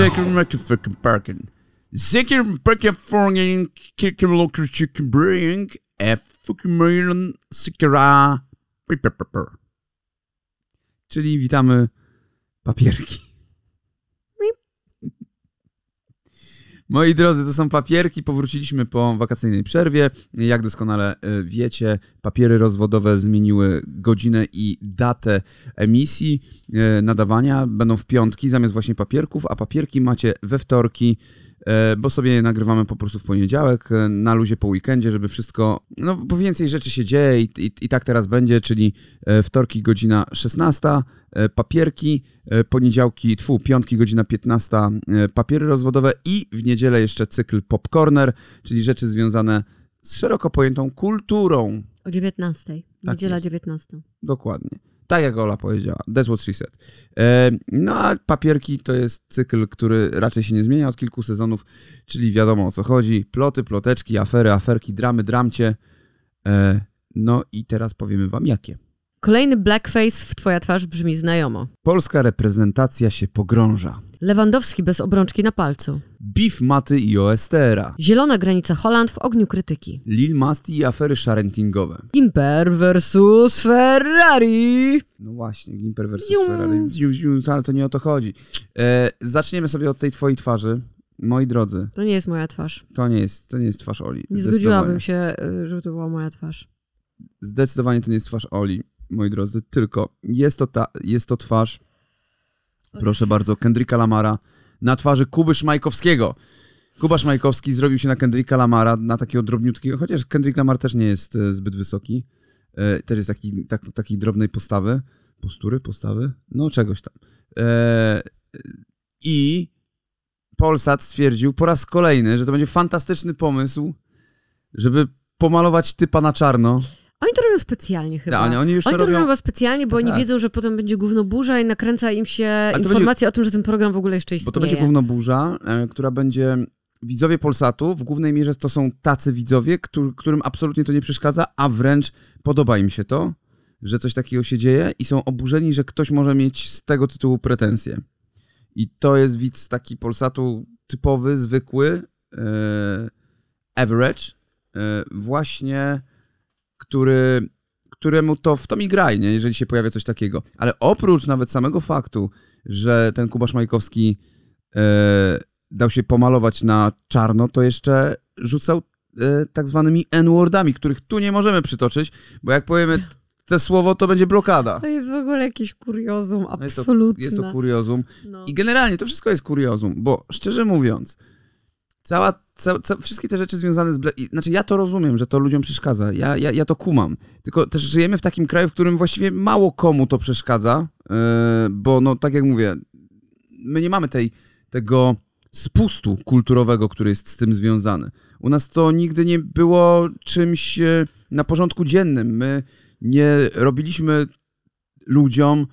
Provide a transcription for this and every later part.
Zeker met een fucking parken. Zeker een parken fucking kikken lokker chicken brewing. En fucking meulen sikera. Czyli witamy papierki. Moi drodzy, to są papierki. Powróciliśmy po wakacyjnej przerwie. Jak doskonale y, wiecie, papiery rozwodowe zmieniły godzinę i datę emisji y, nadawania. Będą w piątki zamiast właśnie papierków, a papierki macie we wtorki, bo sobie nagrywamy po prostu w poniedziałek, na luzie po weekendzie, żeby wszystko, no bo więcej rzeczy się dzieje i, i, i tak teraz będzie, czyli wtorki godzina 16, papierki, poniedziałki, tfu, piątki godzina 15, papiery rozwodowe i w niedzielę jeszcze cykl Popcorner, czyli rzeczy związane z szeroko pojętą kulturą. O 19. Tak Niedziela jest. 19. Dokładnie. Tak jak Ola powiedziała. That's what she said. No a papierki to jest cykl, który raczej się nie zmienia od kilku sezonów, czyli wiadomo o co chodzi. Ploty, ploteczki, afery, aferki, dramy, dramcie. E, no i teraz powiemy wam jakie. Kolejny blackface w twoja twarz brzmi znajomo. Polska reprezentacja się pogrąża. Lewandowski bez obrączki na palcu. Beef Maty i OSTR-a. Zielona granica Holland w ogniu krytyki. Lil Masti i afery sharentingowe. Gimper versus Ferrari. No właśnie, Gimper versus Zium. Ferrari. Zium, zium, ale to nie o to chodzi. E, zaczniemy sobie od tej twojej twarzy. Moi drodzy, To nie jest moja twarz. to nie jest, to nie jest twarz Oli. Nie zgodziłabym się, y, żeby to była moja twarz. Zdecydowanie to nie jest twarz Oli, moi drodzy, tylko jest to, ta, jest to twarz, proszę bardzo, Kendricka Lamara na twarzy Kuby Szmajkowskiego. Kuba Szmajkowski zrobił się na Kendricka Lamara, na takiego drobniutkiego, chociaż Kendrick Lamar też nie jest e, zbyt wysoki, e, też jest taki, tak, takiej drobnej postawy, postury, postawy, no czegoś tam. E, I Polsat stwierdził po raz kolejny, że to będzie fantastyczny pomysł, żeby pomalować typa na czarno. Oni to robią specjalnie chyba. No, ale oni już to Oni to robią robią- chyba specjalnie, bo Tak, oni wiedzą, że potem będzie gówno burza i nakręca im się informacja o tym, że ten program w ogóle jeszcze istnieje. Bo to będzie główno burza, e, która będzie. Widzowie Polsatu, w głównej mierze to są tacy widzowie, któr- którym absolutnie to nie przeszkadza, a wręcz podoba im się to, że coś takiego się dzieje i są oburzeni, że ktoś może mieć z tego tytułu pretensje. I to jest widz taki Polsatu typowy, zwykły, e, average, e, właśnie, który, któremu to w to mi graj, nie? jeżeli się pojawia coś takiego. Ale oprócz nawet samego faktu, że ten Kuba Szmajkowski e, dał się pomalować na czarno, to jeszcze rzucał e, tak zwanymi N-wordami, których tu nie możemy przytoczyć, bo jak powiemy te słowo, to będzie blokada. To jest w ogóle jakieś kuriozum, No jest, to, jest to kuriozum. No. I generalnie to wszystko jest kuriozum, bo szczerze mówiąc, cała, ca, wszystkie te rzeczy związane z... Znaczy ja to rozumiem, że to ludziom przeszkadza, ja, ja, ja to kumam, tylko też żyjemy w takim kraju, w którym właściwie mało komu to przeszkadza, yy, bo no tak jak mówię, my nie mamy tej, tego spustu kulturowego, który jest z tym związany. U nas to nigdy nie było czymś e, na porządku dziennym. My nie robiliśmy ludziom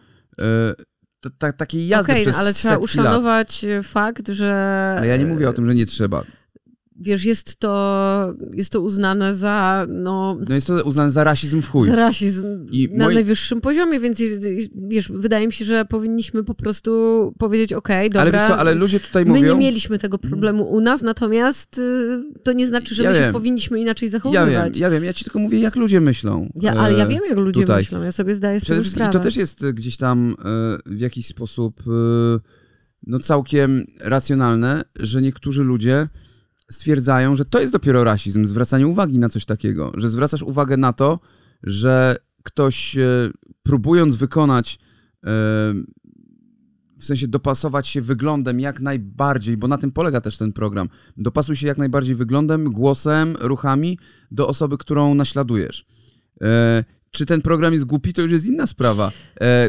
e, t- ta- takiej jazdy Okej, przez ale trzeba uszanować fakt, że... Ale ja nie mówię o tym, że nie trzeba. Wiesz, jest to, jest to uznane za, no, No jest to uznane za rasizm w chuj. za rasizm I na moi- najwyższym poziomie, więc wiesz, wydaje mi się, że powinniśmy po prostu powiedzieć, okej, dobra, ale, co, ale ludzie tutaj my mówią... nie mieliśmy tego problemu u nas, natomiast y, to nie znaczy, że Ja my się wiem. powinniśmy inaczej Ja zachowywać. wiem, ja wiem, ja ci tylko mówię, jak ludzie myślą. Ja, ale ja E, wiem, jak ludzie tutaj. myślą, ja sobie zdaję z Przede tego wszystkim sprawę. to też jest e, gdzieś tam e, w jakiś sposób no całkiem racjonalne, że niektórzy ludzie stwierdzają, że to jest dopiero rasizm, zwracanie uwagi na coś takiego, że zwracasz uwagę na to, że ktoś e, próbując wykonać e, w sensie dopasować się wyglądem jak najbardziej, bo na tym polega też ten program. Dopasuj się jak najbardziej wyglądem, głosem, ruchami do osoby, którą naśladujesz. E, czy ten program jest głupi, to już jest inna sprawa.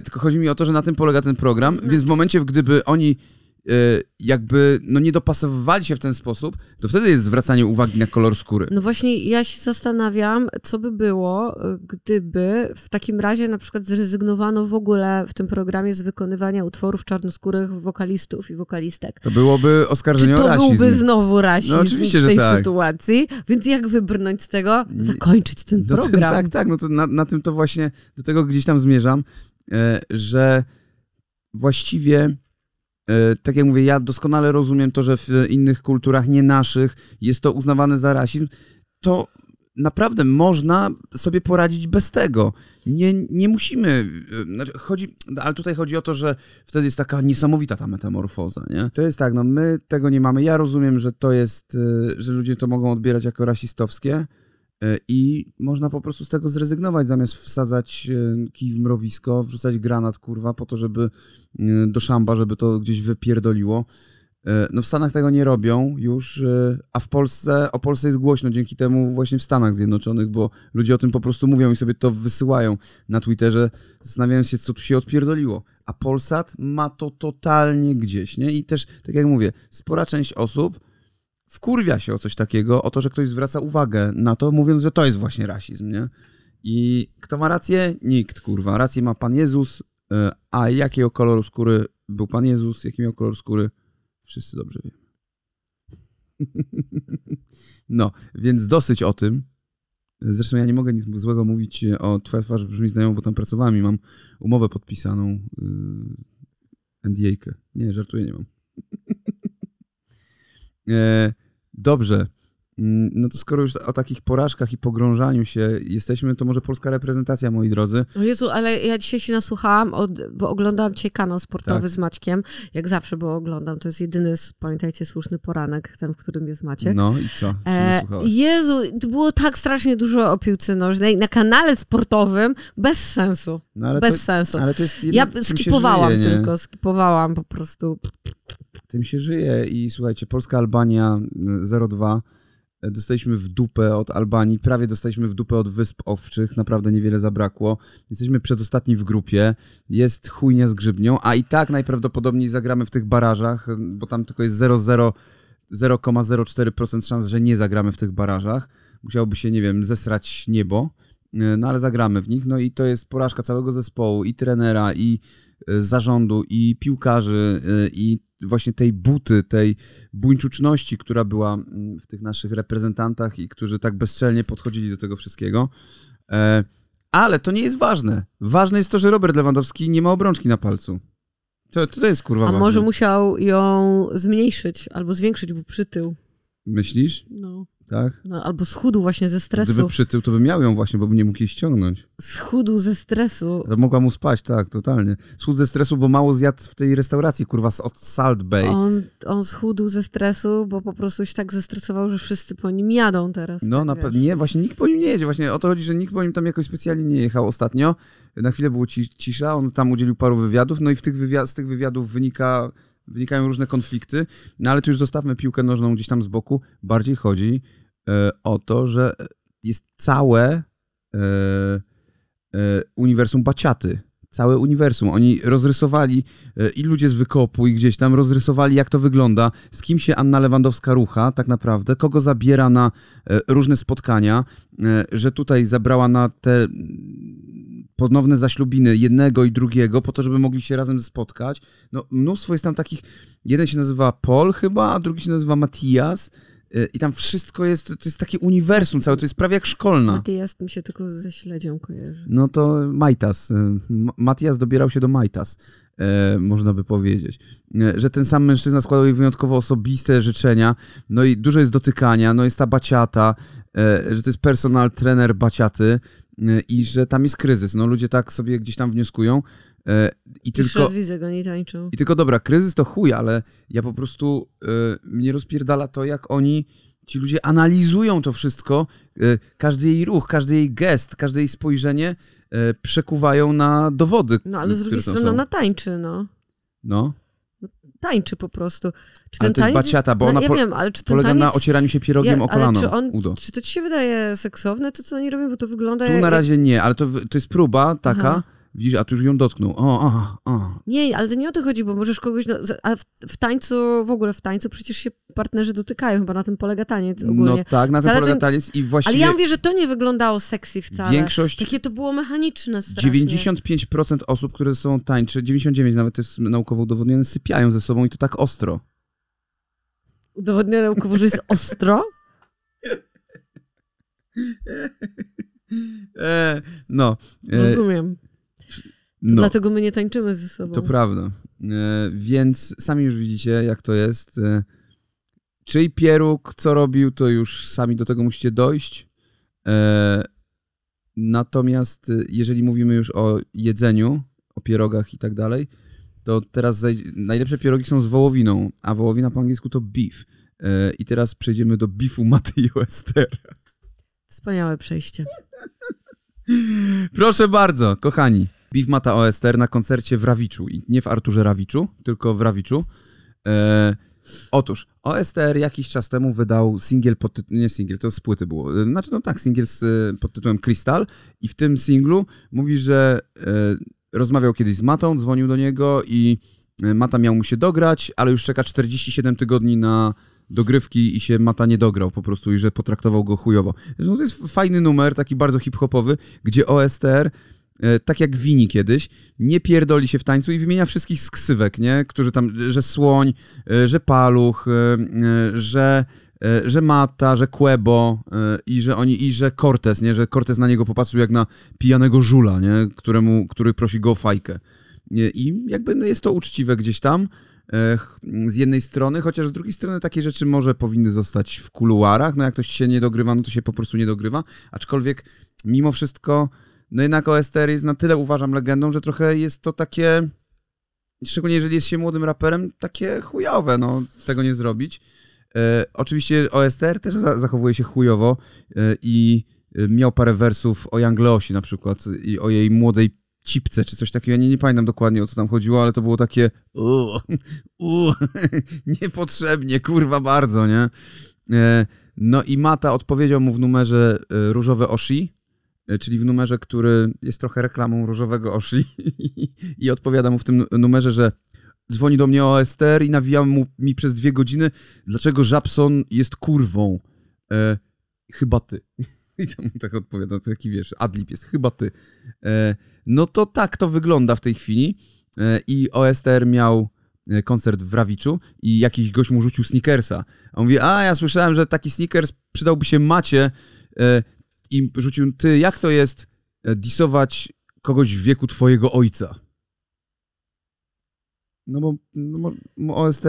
Tylko chodzi mi o to, że na tym polega ten program, znaczy- więc w momencie, w gdyby oni jakby no, nie dopasowywali się w ten sposób, to wtedy jest zwracanie uwagi na kolor skóry. No właśnie, ja się zastanawiam, co by było, y, gdyby w takim razie na przykład zrezygnowano w ogóle w tym programie z wykonywania utworów czarnoskórych wokalistów i wokalistek. To byłoby Czy oskarżenie o to rasizm. byłby znowu rasizm No oczywiście, w że tej tak. sytuacji? Więc jak wybrnąć z tego? Zakończyć ten No to- program. tak, tak, no to na, na tym to właśnie, do tego gdzieś tam zmierzam, e, że właściwie tak jak mówię, ja doskonale rozumiem to, że w innych kulturach, nie naszych, jest to uznawane za rasizm, to naprawdę można sobie poradzić bez tego. Nie, nie musimy. e, znaczy, Chodzi, ale tutaj chodzi o to, że wtedy jest taka niesamowita ta metamorfoza, nie? To jest tak, no my tego nie mamy. Ja rozumiem, że to jest, e, że ludzie to mogą odbierać jako rasistowskie e, i można po prostu z tego zrezygnować, zamiast wsadzać e, kij w mrowisko, wrzucać granat, kurwa, po to, żeby e, do szamba, żeby to gdzieś wypierdoliło. E, No w Stanach tego nie robią już, e, a w Polsce, o Polsce jest głośno dzięki temu właśnie w Stanach Zjednoczonych, bo ludzie o tym po prostu mówią i sobie to wysyłają na Twitterze, zastanawiając się, co tu się odpierdoliło. A Polsat ma to totalnie gdzieś, nie? I też, tak jak mówię, spora część osób wkurwia się o coś takiego, o to, że ktoś zwraca uwagę na to, mówiąc, że to jest właśnie rasizm, nie? I kto ma rację? Nikt, kurwa. Rację ma Pan Jezus, e, a jakiego koloru skóry był Pan Jezus, jaki miał kolor skóry, wszyscy dobrze wiemy. No, więc dosyć o tym. Zresztą ja nie mogę nic złego mówić o Twoja twarz brzmi znajomo, bo tam pracowałem i mam umowę podpisaną, yy, NDA-kę. Nie, żartuję, nie mam. e, dobrze. Mm, No to skoro już o takich porażkach i pogrążaniu się jesteśmy, to może polska reprezentacja, moi drodzy. O Jezu, ale ja dzisiaj się nasłuchałam, od, bo oglądałam dzisiaj kanał sportowy Tak. z Maćkiem. Jak zawsze, bo oglądam. To jest jedyny, pamiętajcie, słuszny poranek, ten, w którym jest Maciek. No i co? E? Jezu, było tak strasznie dużo o piłce nożnej na kanale sportowym, bez sensu. No, bez to, sensu. ale to jest Ja jednak- się skipowałam żyje, tylko, skipowałam po prostu. Tym się żyje i słuchajcie, Polska-Albania y, 0-2. Y, Dostaliśmy w dupę od Albanii, prawie dostaliśmy w dupę od Wysp Owczych, naprawdę niewiele zabrakło. Jesteśmy przedostatni w grupie, jest chujnia z grzybnią, a i tak najprawdopodobniej zagramy w tych barażach, y, bo tam tylko jest 0,0 0,04% szans, że nie zagramy w tych barażach. Musiałoby się, nie wiem, zesrać niebo, y, no ale zagramy w nich. No i to jest porażka całego zespołu, i trenera, i y, zarządu, i piłkarzy, y, i właśnie tej buty, tej buńczuczności, która była mm, w tych naszych reprezentantach i którzy tak bezczelnie podchodzili do tego wszystkiego. E, Ale to nie jest ważne. Ważne jest to, że Robert Lewandowski nie ma obrączki na palcu. To, to jest kurwa A ważne. może musiał ją zmniejszyć albo zwiększyć, bo przytył. Myślisz? No, Tak? no, albo schudł właśnie ze stresu. Gdyby przytył, to by miał ją właśnie, bo by nie mógł jej ściągnąć. Schudł ze stresu. To mogła mu spać, tak, totalnie. Schód ze stresu, bo mało zjadł w tej restauracji, kurwa, od Salt Bay. On, on schudł ze stresu, bo po prostu się tak zestresował, że wszyscy po nim jadą teraz. No, tak, na pewno. Nie, właśnie nikt po nim nie jedzie. Właśnie o to chodzi, że nikt po nim tam jakoś specjalnie nie jechał ostatnio. Na chwilę było ci- cisza, on tam udzielił paru wywiadów, no i w tych z tych wywiadów wynika, wynikają różne konflikty. No ale tu już zostawmy piłkę nożną gdzieś tam z boku. Bardziej chodzi e, o to, że jest całe e, e, uniwersum baciaty. Całe uniwersum. Oni rozrysowali i ludzie z wykopu i gdzieś tam rozrysowali, jak to wygląda, z kim się Anna Lewandowska rucha tak naprawdę, kogo zabiera na różne spotkania, że tutaj zabrała na te ponowne zaślubiny jednego i drugiego, po to, żeby mogli się razem spotkać. No, mnóstwo jest tam takich, jeden się nazywa Paul chyba, a drugi się nazywa Matias e, i tam wszystko jest, to jest takie uniwersum całe, to jest prawie jak szkolna. Matyjas mi się tylko ze śledzią kojarzy. No to Majtas. y, Matias dobierał się do Majtas, e, można by powiedzieć. Że ten sam mężczyzna składał jej wyjątkowo osobiste życzenia, no i dużo jest dotykania, no jest ta baciata, że to jest personal trener baciaty i że tam jest kryzys. No ludzie tak sobie gdzieś tam wnioskują e, i Pierwszy tylko... raz widzę go, nie tańczą. I tylko dobra, kryzys to chuj, ale ja po prostu y, mnie rozpierdala to, jak oni, ci ludzie analizują to wszystko, y, każdy jej ruch, każdy jej gest, każde jej spojrzenie y, przekuwają na dowody. No ale z drugiej strony ona tańczy, no. No, Tańczy po prostu. Czy Ale ten to jest baciata, bo no, ona ja po- wiem, ale czy ten polega taniec... na ocieraniu się pierogiem ja, o kolano, czy, on, udo. czy to ci się wydaje seksowne, to co oni robią, bo to wygląda Tu jak... na razie nie, ale to, to jest próba taka, Aha. Widzisz, a tu już ją dotknął. O, o, o. Nie, ale to nie o to chodzi, bo możesz kogoś... No, a w, w tańcu, w ogóle w tańcu przecież się partnerzy dotykają, chyba na tym polega taniec ogólnie. No tak, na tym polega to- taniec i ale właściwie ja mówię, że to nie wyglądało sexy wcale. większość... Takie to było mechaniczne strasznie. 95% osób, które ze sobą tańczy, 99 nawet to jest naukowo udowodnione, sypiają ze sobą i to tak ostro. Udowodnione naukowo, że jest ostro? E, no. E, Rozumiem. No, Dlatego my nie tańczymy ze sobą. to prawda. E, więc sami już widzicie, jak to jest. E, czyj pieróg, co robił, to już sami do tego musicie dojść. E, natomiast jeżeli mówimy już o jedzeniu, o pierogach i tak dalej, to teraz najlepsze pierogi są z wołowiną, a wołowina po angielsku to beef. I teraz przejdziemy do beefu Maty i Estera. Wspaniałe przejście. Proszę bardzo, kochani. Beef Mata OSTR na koncercie w Rawiczu. I nie w Arturze Rawiczu, tylko w Rawiczu. E, otóż, OSTR jakiś czas temu wydał singiel pod tytułem, nie singiel, to z płyty było, e, znaczy no tak, singiel z, e, pod tytułem Crystal i w tym singlu mówi, że e, rozmawiał kiedyś z Matą, dzwonił do niego i e, Mata miał mu się dograć, ale już czeka 47 tygodni na dogrywki i się Mata nie dograł po prostu i że potraktował go chujowo. Zresztą to jest fajny numer, taki bardzo hip-hopowy, gdzie OSTR tak jak Wini kiedyś, nie pierdoli się w tańcu i wymienia wszystkich z ksywek, nie? Którzy tam, że Słoń, e, że Paluch, e, e, że, e, że Mata, że Quebo e, i że oni, i że Cortez, nie? Że Cortez na niego popatrzył jak na pijanego żula, nie? Któremu, który prosi go o fajkę. I jakby no jest to uczciwe gdzieś tam e, z jednej strony, chociaż z drugiej strony takie rzeczy może powinny zostać w kuluarach, no jak ktoś się nie dogrywa, no to się po prostu nie dogrywa, aczkolwiek mimo wszystko no jednak OSTR jest na tyle, uważam, legendą, że trochę jest to takie, szczególnie jeżeli jest się młodym raperem, takie chujowe, no, tego nie zrobić. E, oczywiście OSTR też za zachowuje się chujowo e, i e, miał parę wersów o Young Leosi na przykład i o jej młodej cipce, czy coś takiego, ja nie, nie pamiętam dokładnie o co tam chodziło, ale to było takie u, u, niepotrzebnie, kurwa bardzo, nie? E, no i Mata odpowiedział mu w numerze e, Różowe Oshi, czyli w numerze, który jest trochę reklamą różowego Oshi i odpowiada mu w tym numerze, że dzwoni do mnie OSTR i nawija mu mi przez dwie godziny, dlaczego Żabson jest kurwą. E, chyba ty. I tam tak odpowiada, taki wiesz, adlib jest, chyba ty. E, no to tak to wygląda w tej chwili e, i OSTR miał e, koncert w Rawiczu i jakiś gość mu rzucił sneakersa. A on mówi, a ja słyszałem, że taki sneakers przydałby się Macie e, i rzucił, ty, jak to jest e, disować kogoś w wieku twojego ojca? No bo no,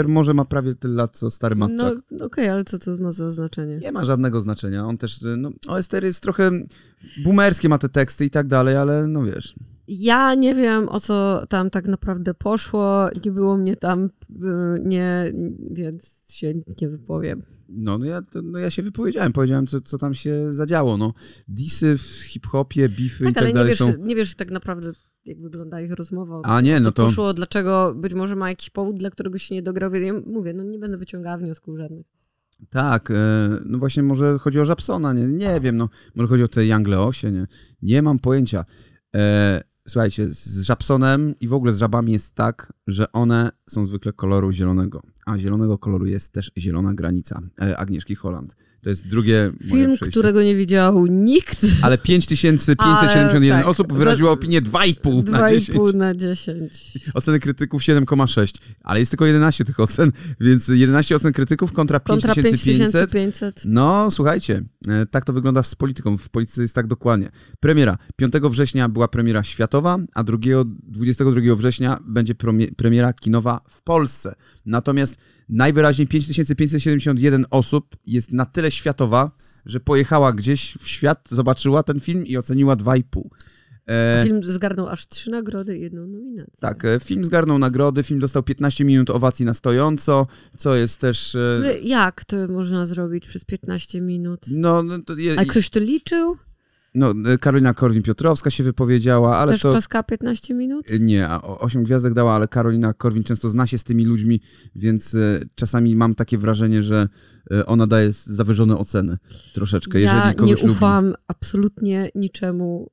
może ma prawie tyle lat, co stary Matt, No tak? okej, ale co to ma za znaczenie? Nie ma żadnego znaczenia. On też, no, OSTR jest trochę boomerskie, ma te teksty i tak dalej, ale no wiesz. Ja nie wiem, o co tam tak naprawdę poszło. Nie było mnie tam, y, nie, więc się nie wypowiem. No, no, ja, no ja się wypowiedziałem, powiedziałem, co, co tam się zadziało. No. Disy w hip-hopie, beefy i Tak, tak ale nie dalej wiesz, są... nie wiesz tak naprawdę, jak wygląda ich rozmowa. A nie, no to... poszło, dlaczego, być może ma jakiś powód, dla którego się nie dograł. Ja mówię, no nie będę wyciągała wniosków żadnych. Tak, e, no właśnie może chodzi o Żabsona, nie, nie wiem, no może chodzi o te Young Leosie, nie, nie mam pojęcia. E, słuchajcie, z Żabsonem i w ogóle z żabami jest tak, że one są zwykle koloru zielonego, a zielonego koloru jest też zielona granica e, Agnieszki Holland. To jest drugie Film, którego nie widział nikt. Ale 5571 Ale tak, osób wyraziło opinię 2,5 na 10. 2,5 na 10. Oceny krytyków 7,6, ale jest tylko 11 tych ocen, więc 11 ocen krytyków kontra Kontra 5500. 5500. No, słuchajcie, e, tak to wygląda z polityką. W polityce jest tak dokładnie. Premiera. 5 września była premiera światowa, a 2, 22 września będzie premiera kinowa w Polsce. Natomiast najwyraźniej 5571 osób jest na tyle światowa, że pojechała gdzieś w świat, zobaczyła ten film i oceniła 2,5. E, Film zgarnął aż trzy nagrody i jedną nominację. tak, e, film zgarnął nagrody, film dostał 15 minut owacji na stojąco, co jest też... e, Ale Jak to można zrobić przez 15 minut? No, no, to je, A ktoś to liczył? No, e, Karolina Korwin-Piotrowska się wypowiedziała, ale Też to... klaska 15 minut? Nie, a o- osiem gwiazdek dała, ale Karolina Korwin często zna się z tymi ludźmi, więc e, czasami mam takie wrażenie, że e, ona daje zawyżone oceny troszeczkę, Ja jeżeli kogoś nie lubi. ufam absolutnie niczemu,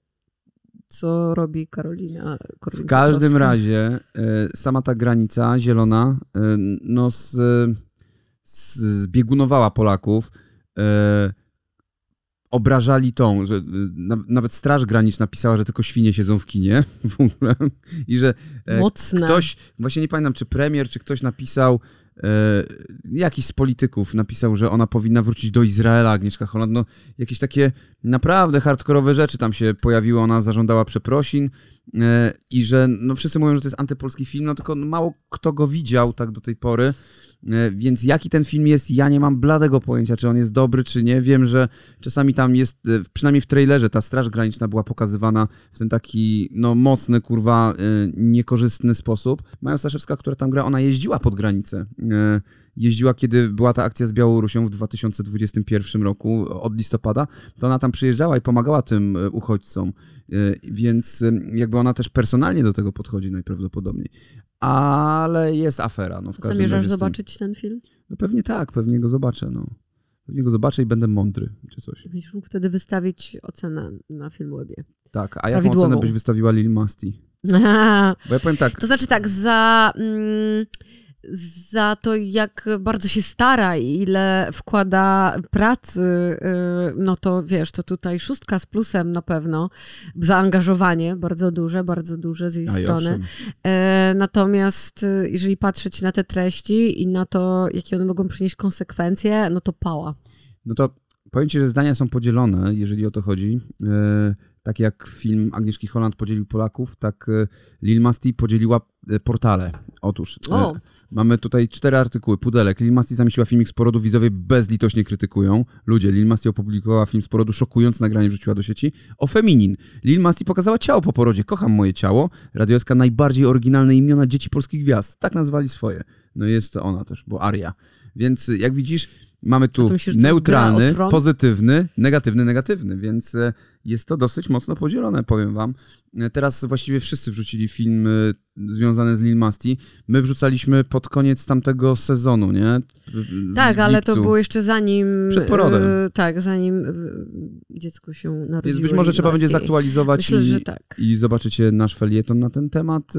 co robi Karolina W każdym razie e, sama ta granica zielona e, no z, z, zbiegunowała Polaków. Obrażali tą, że na, nawet Straż Graniczna pisała, że tylko świnie siedzą w kinie w ogóle. I że e, Mocne. ktoś, właśnie nie pamiętam, czy premier, czy ktoś napisał, e, jakiś z polityków napisał, że ona powinna wrócić do Izraela, Agnieszka Holland, no jakieś takie naprawdę hardkorowe rzeczy tam się pojawiły, ona zażądała przeprosin i że no wszyscy mówią, że to jest antypolski film, no tylko mało kto go widział tak do tej pory, E, więc jaki ten film jest, ja nie mam bladego pojęcia, czy on jest dobry, czy nie. Wiem, że czasami tam jest, e, przynajmniej w trailerze, ta Straż Graniczna była pokazywana w ten taki, no, mocny, kurwa, e, niekorzystny sposób. Maja Staszewska, która tam gra, ona jeździła pod granicę. Jeździła, kiedy była ta akcja z Białorusią w 2021 roku, od listopada, to ona tam przyjeżdżała i pomagała tym uchodźcom. Więc jakby ona też personalnie do tego podchodzi najprawdopodobniej ale jest afera. No, w każdym Zamierzasz zobaczyć ten film? No pewnie tak, pewnie go zobaczę. No. Pewnie go zobaczę i będę mądry, czy coś. Będziesz mógł wtedy wystawić ocenę na Filmwebie. Tak, a jaką ocenę byś wystawiła Lil Masti? Bo ja powiem tak. To znaczy tak, za... Mm, za to, jak bardzo się stara i ile wkłada pracy, y, no to wiesz, to tutaj szóstka z plusem na pewno. Zaangażowanie bardzo duże, bardzo duże z jej A strony. E, natomiast y, jeżeli patrzeć na te treści i na to, jakie one mogą przynieść konsekwencje, no to pała. No to powiem ci, że zdania są podzielone, jeżeli o to chodzi. E, tak jak film Agnieszki Holland podzielił Polaków, tak e, Lil Masti podzieliła portale. Otóż... O Mamy tutaj cztery artykuły. Pudelek. Lil Masti zamieściła filmik z porodu, widzowie bezlitośnie krytykują. Ludzie. Lil Masti opublikowała film z porodu, szokując nagranie wrzuciła do sieci. O Feminin. Lil Masti pokazała ciało po porodzie. Kocham moje ciało. Radioska najbardziej oryginalne imiona dzieci polskich gwiazd. Tak nazwali swoje. No jest to ona też, bo Aria. Więc jak widzisz, mamy tu myślisz, neutralny, pozytywny, negatywny, negatywny, więc e, jest to dosyć mocno podzielone, powiem wam. E, teraz właściwie wszyscy wrzucili film związany z Lil Masti. My wrzucaliśmy pod koniec tamtego sezonu, nie? tak, ale to było jeszcze zanim... Przed porodem. Yy, tak, zanim dziecko się narodziło. Więc być może trzeba będzie zaktualizować Myślę, i, tak. i zobaczycie nasz felieton na ten temat.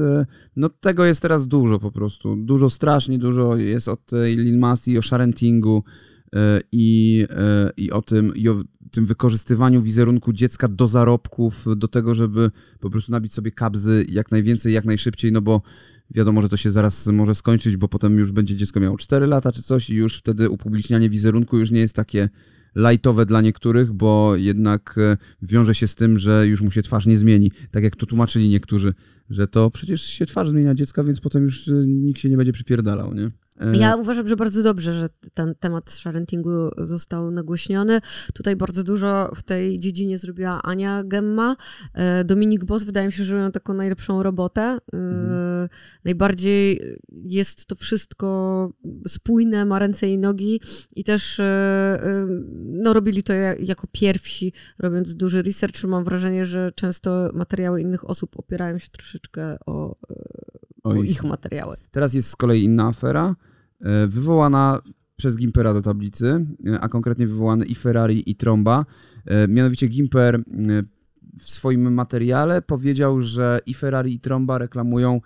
No tego jest teraz dużo po prostu. Dużo, strasznie dużo jest od tej Masti, o sharentingu, E, i, e, i o tym, i o tym wykorzystywaniu wizerunku dziecka do zarobków, do tego, żeby po prostu nabić sobie kabzy jak najwięcej, jak najszybciej, no bo wiadomo, że to się zaraz może skończyć, bo potem już będzie dziecko miało 4 lata czy coś i już wtedy upublicznianie wizerunku już nie jest takie lajtowe dla niektórych, bo jednak e, wiąże się z tym, że już mu się twarz nie zmieni. Tak jak to tłumaczyli niektórzy, że to przecież się twarz zmienia dziecka, więc potem już nikt się nie będzie przypierdalał, nie? Ja uważam, że bardzo dobrze, że ten temat sharentingu został nagłośniony. Tutaj bardzo dużo w tej dziedzinie zrobiła Ania Gemma. E, Dominik Boss wydaje mi się, że robią taką najlepszą robotę. E, mhm. Najbardziej jest to wszystko spójne, ma ręce i nogi i też e, no, robili to jako pierwsi, robiąc duży research. Mam wrażenie, że często materiały innych osób opierają się troszeczkę o, o, o ich materiały. Teraz jest z kolei inna afera E, wywołana przez Gimpera do tablicy, e, a konkretnie wywołane i Ferrari, i Tromba. E, mianowicie Gimper w swoim materiale powiedział, że i Ferrari, i Tromba reklamują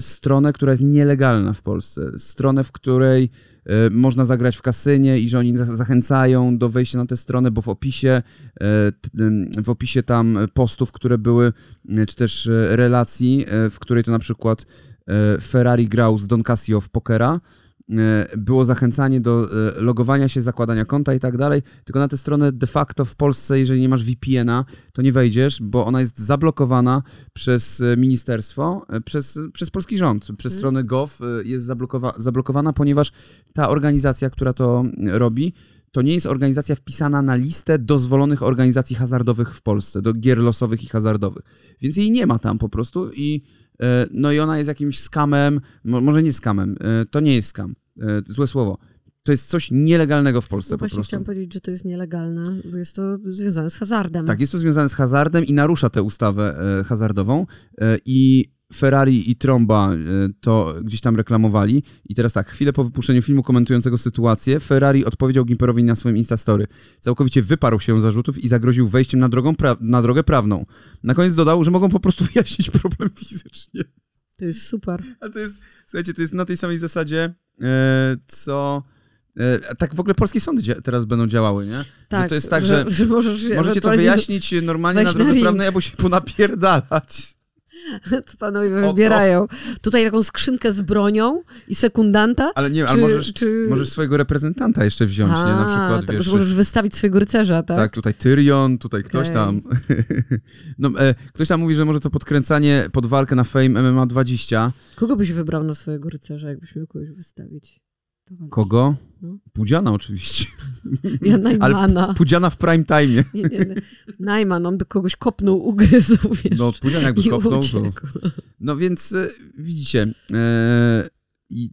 stronę, która jest nielegalna w Polsce. Stronę, w której można zagrać w kasynie i że oni zachęcają do wejścia na tę stronę, bo w opisie, w opisie tam postów, które były, czy też relacji, w której to na przykład Ferrari grał z Don Casio w pokera, E, było zachęcanie do e, logowania się, zakładania konta i tak dalej, tylko na tę stronę de facto w Polsce, jeżeli nie masz VPN-a, to nie wejdziesz, bo ona jest zablokowana przez e, ministerstwo, przez, przez polski rząd, przez hmm. stronę gov jest zablokowa zablokowana, ponieważ ta organizacja, która to robi, to nie jest organizacja wpisana na listę dozwolonych organizacji hazardowych w Polsce, do gier losowych i hazardowych. Więc jej nie ma tam po prostu i E, no i ona jest jakimś skamem, może nie skamem, e, to nie jest skam, e, złe słowo. To jest coś nielegalnego w Polsce no Właśnie po prostu. chciałam powiedzieć, że to jest nielegalne, bo jest to związane z hazardem. Tak, jest to związane z hazardem i narusza tę ustawę hazardową i Ferrari i Tromba e, to gdzieś tam reklamowali. I teraz tak, chwilę po wypuszczeniu filmu komentującego sytuację, Ferrari odpowiedział Gimperowi na swoim Instastory. Całkowicie wyparł się zarzutów i zagroził wejściem na, drogą na drogę prawną. Na koniec dodał, że mogą po prostu wyjaśnić problem fizycznie. To jest super. A to jest, słuchajcie, to jest na tej samej zasadzie, e, co... E, tak w ogóle polskie sądy teraz będą działały, nie? Tak, że to jest tak, że, że, że możesz, możecie to wyjaśnić normalnie na drodze prawnej, albo się ponapierdalać. Co panowie wybierają? Tutaj taką skrzynkę z bronią i sekundanta? Ale nie, czy, ale możesz, czy... możesz swojego reprezentanta jeszcze wziąć, A, nie? Na przykład, tak, wiesz... że możesz wystawić swojego rycerza, tak? Tak, tutaj Tyrion, tutaj ktoś Okej. tam. no, e, ktoś tam mówi, że może to podkręcanie pod walkę na Fame MMA 20. Kogo byś wybrał na swojego rycerza, jakbyś miał kogoś wystawić? Kogo? No. Pudziana oczywiście. Ja Ale Najmana. Pudziana w prime time. Nie, nie, nie. Najman, on by kogoś kopnął, ugryzł, wiesz. No, Pudzian jakby kopnął, to... uciekł. No więc e, widzicie, e,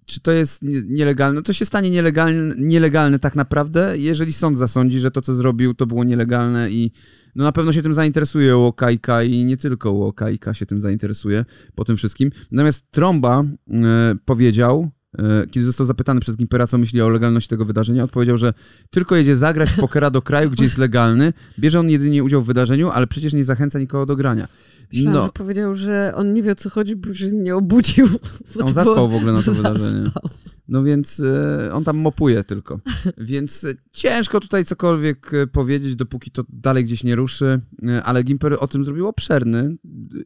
czy to jest nie- nielegalne? To się stanie nielegalne, nielegalne tak naprawdę, jeżeli sąd zasądzi, że to, co zrobił, to było nielegalne i no na pewno się tym zainteresuje Łokajka i nie tylko Łokajka się tym zainteresuje po tym wszystkim. Natomiast Tromba e, powiedział, kiedy został zapytany przez Gimpera, co myśli o legalności tego wydarzenia, odpowiedział, że tylko jedzie zagrać w pokera do kraju, gdzie jest legalny, bierze on jedynie udział w wydarzeniu, ale przecież nie zachęca nikogo do grania. Myślałam, No. że powiedział, że on nie wie o co chodzi, bo się nie obudził. On zaspał w ogóle na to wydarzenie. Zaspał. No więc e, on tam mopuje tylko. Więc e, ciężko tutaj cokolwiek e, powiedzieć, dopóki to dalej gdzieś nie ruszy. E, ale Gimper o tym zrobił obszerny,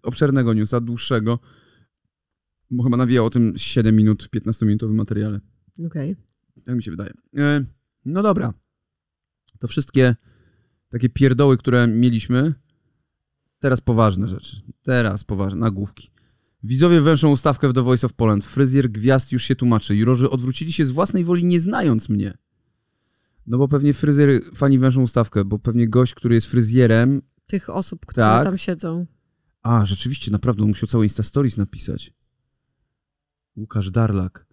obszernego newsa, dłuższego. Bo chyba nawijał o tym 7 minut w 15-minutowym materiale. Okej. Tak mi się wydaje. E, no dobra. To wszystkie takie pierdoły, które mieliśmy. Teraz poważne rzeczy. Teraz poważne, nagłówki. Widzowie węszą ustawkę w The Voice of Poland. Fryzjer gwiazd już się tłumaczy. Jurorzy odwrócili się z własnej woli, nie znając mnie. No bo pewnie fryzjer, fani węszą ustawkę, bo pewnie gość, który jest fryzjerem... Tych osób, które Tak. tam siedzą. A, rzeczywiście, naprawdę, on musiał całe Insta Stories napisać. Łukasz Darlak.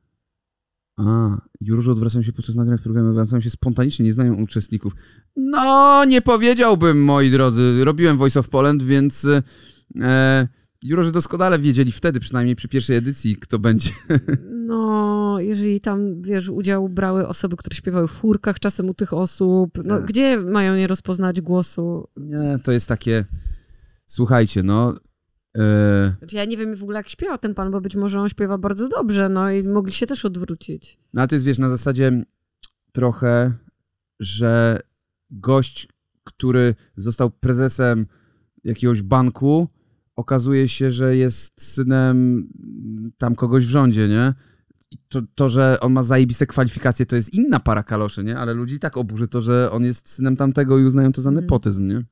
A, jurorzy odwracają się podczas nagrań w programie, odwracają się spontanicznie, nie znają uczestników. No, nie powiedziałbym, moi drodzy. Robiłem Voice of Poland, więc e, jurorzy doskonale wiedzieli wtedy, przynajmniej przy pierwszej edycji, kto będzie. No, jeżeli tam, wiesz, udział brały osoby, które śpiewały w chórkach czasem u tych osób, no Tak. gdzie mają nie rozpoznać głosu? Nie, to jest takie... Słuchajcie, no... E, Znaczy, ja nie wiem w ogóle, jak śpiewa ten pan, bo być może on śpiewa bardzo dobrze, no i mogli się też odwrócić. No ale to jest, wiesz, na zasadzie trochę, że gość, który został prezesem jakiegoś banku, okazuje się, że jest synem tam kogoś w rządzie, nie? To, to, że on ma zajebiste kwalifikacje, to jest inna para kaloszy, nie? Ale ludzi tak oburzy to, że on jest synem tamtego i uznają to za Mhm. nepotyzm, nie?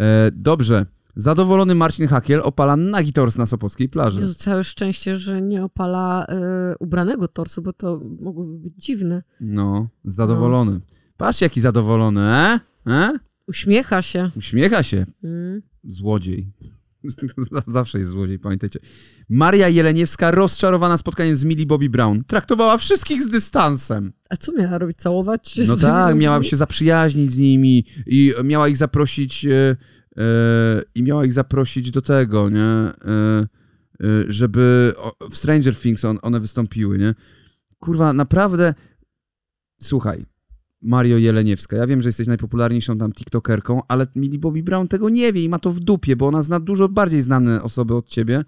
E, dobrze. Zadowolony Marcin Hakiel opala nagi tors na Sopockiej plaży. Jezu, całe szczęście, że nie opala y, ubranego torsu, bo to mogłoby być dziwne. No, zadowolony. Patrzcie, jaki zadowolony, e? e? Uśmiecha się. Uśmiecha się. Mm. Złodziej. Zawsze jest złodziej, pamiętajcie. Maria Jeleniewska rozczarowana spotkaniem z Millie Bobby Brown. Traktowała wszystkich z dystansem. A co miała robić? Całować No tak, miała się zaprzyjaźnić z nimi i miała ich zaprosić e, i miała ich zaprosić do tego, nie? E, e, żeby w Stranger Things on, one wystąpiły, nie? Kurwa, naprawdę słuchaj, Mario Jeleniewska, ja wiem, że jesteś najpopularniejszą tam tiktokerką, ale Millie Bobby Brown tego nie wie i ma to w dupie, bo ona zna dużo bardziej znane osoby od ciebie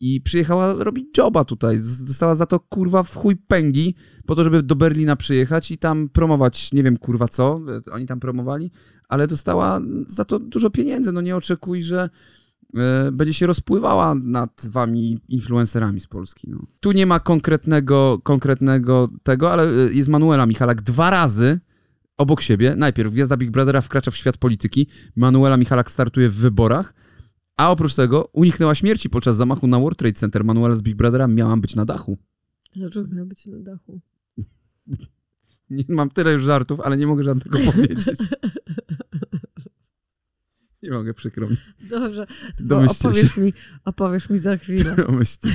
i przyjechała robić joba tutaj. Dostała za to kurwa w chuj pęgi po to, żeby do Berlina przyjechać i tam promować, nie wiem kurwa co, e, oni tam promowali, ale dostała za to dużo pieniędzy. No nie oczekuj, że e, będzie się rozpływała nad wami influencerami z Polski. No. Tu nie ma konkretnego, konkretnego tego, ale e, jest Manuela Michalak dwa razy obok siebie. Najpierw gwiazda Big Brothera wkracza w świat polityki, Manuela Michalak startuje w wyborach, a oprócz tego uniknęła śmierci podczas zamachu na World Trade Center. Manuela z Big Brothera miała być na dachu. Dlaczego miała być na dachu? Nie mam tyle już żartów, ale nie mogę żadnego powiedzieć. Nie mogę, przykro mi. Dobrze, opowiesz mi, opowiesz mi za chwilę. Domyślcie.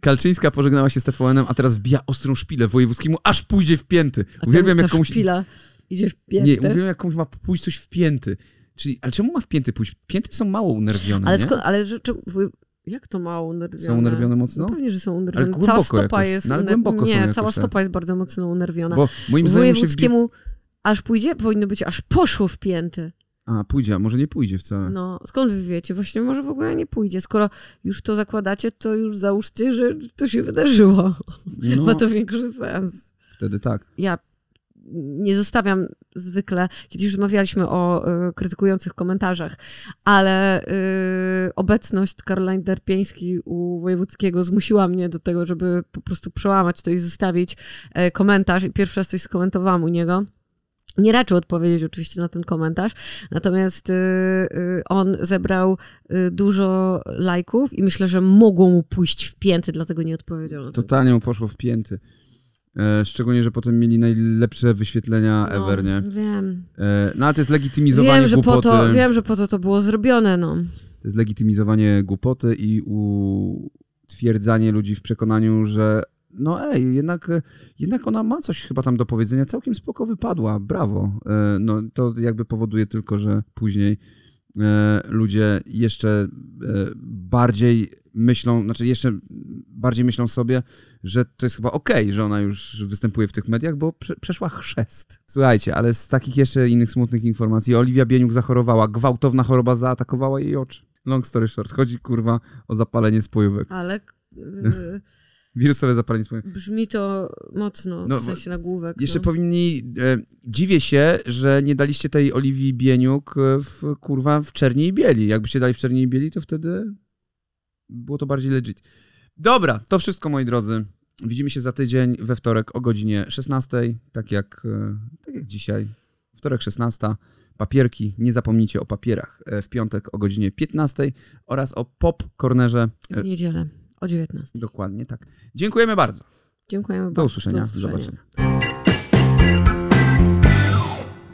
Kalczyńska pożegnała się z TVN-em, a teraz wbija ostrą szpilę wojewódzkiemu, aż pójdzie w pięty. Uwielbiam, jak komuś... szpila idzie w Nie, piętę. uwielbiam, jak komuś ma pójść coś w pięty. Czyli, ale czemu ma w pięty pójść? Pięty są mało unerwione, ale skąd, ale że, czy, jak to mało unerwione? Są unerwione mocno? No pewnie, że są Ale unerwione. głęboko Cała stopa jakoś. jest No, ale uner- Nie, jakoś, cała tak. stopa jest bardzo mocno unerwiona. Bo moim zdaniem się wbi... Wojewódzkiemu aż pójdzie, powinno być aż poszło w pięty. A, pójdzie, a może nie pójdzie wcale. No, skąd wy wiecie? Właśnie może w ogóle nie pójdzie. Skoro już to zakładacie, to już załóżcie, że to się wydarzyło. No, Ma to większy sens. wtedy tak. Ja nie zostawiam zwykle, kiedyś już rozmawialiśmy o y, krytykujących komentarzach, ale y, obecność Caroline Derpieński u Wojewódzkiego zmusiła mnie do tego, żeby po prostu przełamać to i zostawić y, komentarz i pierwszy raz coś skomentowałam u niego. Nie raczył odpowiedzieć oczywiście na ten komentarz, natomiast y, y, on zebrał y, dużo lajków i myślę, że mogło mu pójść w pięty, dlatego nie odpowiedział. Totalnie mu poszło w pięty. E, szczególnie, że potem mieli najlepsze wyświetlenia No, ever, nie? Wiem. E, no ale to jest legitymizowanie Wiem że, po głupoty. to, wiem, że po to to było zrobione, no. To jest legitymizowanie głupoty i utwierdzanie ludzi w przekonaniu, że no ej, jednak, jednak ona ma coś chyba tam do powiedzenia, całkiem spoko wypadła, brawo. E, No to jakby powoduje tylko, że później ludzie jeszcze bardziej myślą, znaczy jeszcze bardziej myślą sobie, że to jest chyba okej, że ona już występuje w tych mediach, bo prze, przeszła chrzest. Słuchajcie, ale z takich jeszcze innych smutnych informacji, Oliwia Bieniuk zachorowała, gwałtowna choroba zaatakowała jej oczy. Long story short, chodzi kurwa o zapalenie spojówek. Ale Wirusowe zapalenie spojówek. brzmi to mocno, No, w sensie nagłówek. Jeszcze no. powinni. E, dziwię się, że nie daliście tej Oliwii Bieniuk e, w kurwa w czerni i bieli. Jakbyście dali w czerni i bieli, to wtedy było to bardziej legit. Dobra, to wszystko moi drodzy. Widzimy się za tydzień we wtorek o godzinie 16, tak jak, e, tak jak dzisiaj. Wtorek 16. Papierki, nie zapomnijcie o papierach. E, W piątek o godzinie 15 oraz o pop cornerze. E, W niedzielę o 19. Dokładnie tak. Dziękujemy bardzo. Dziękujemy Do bardzo. usłyszenia. Do zobaczenia.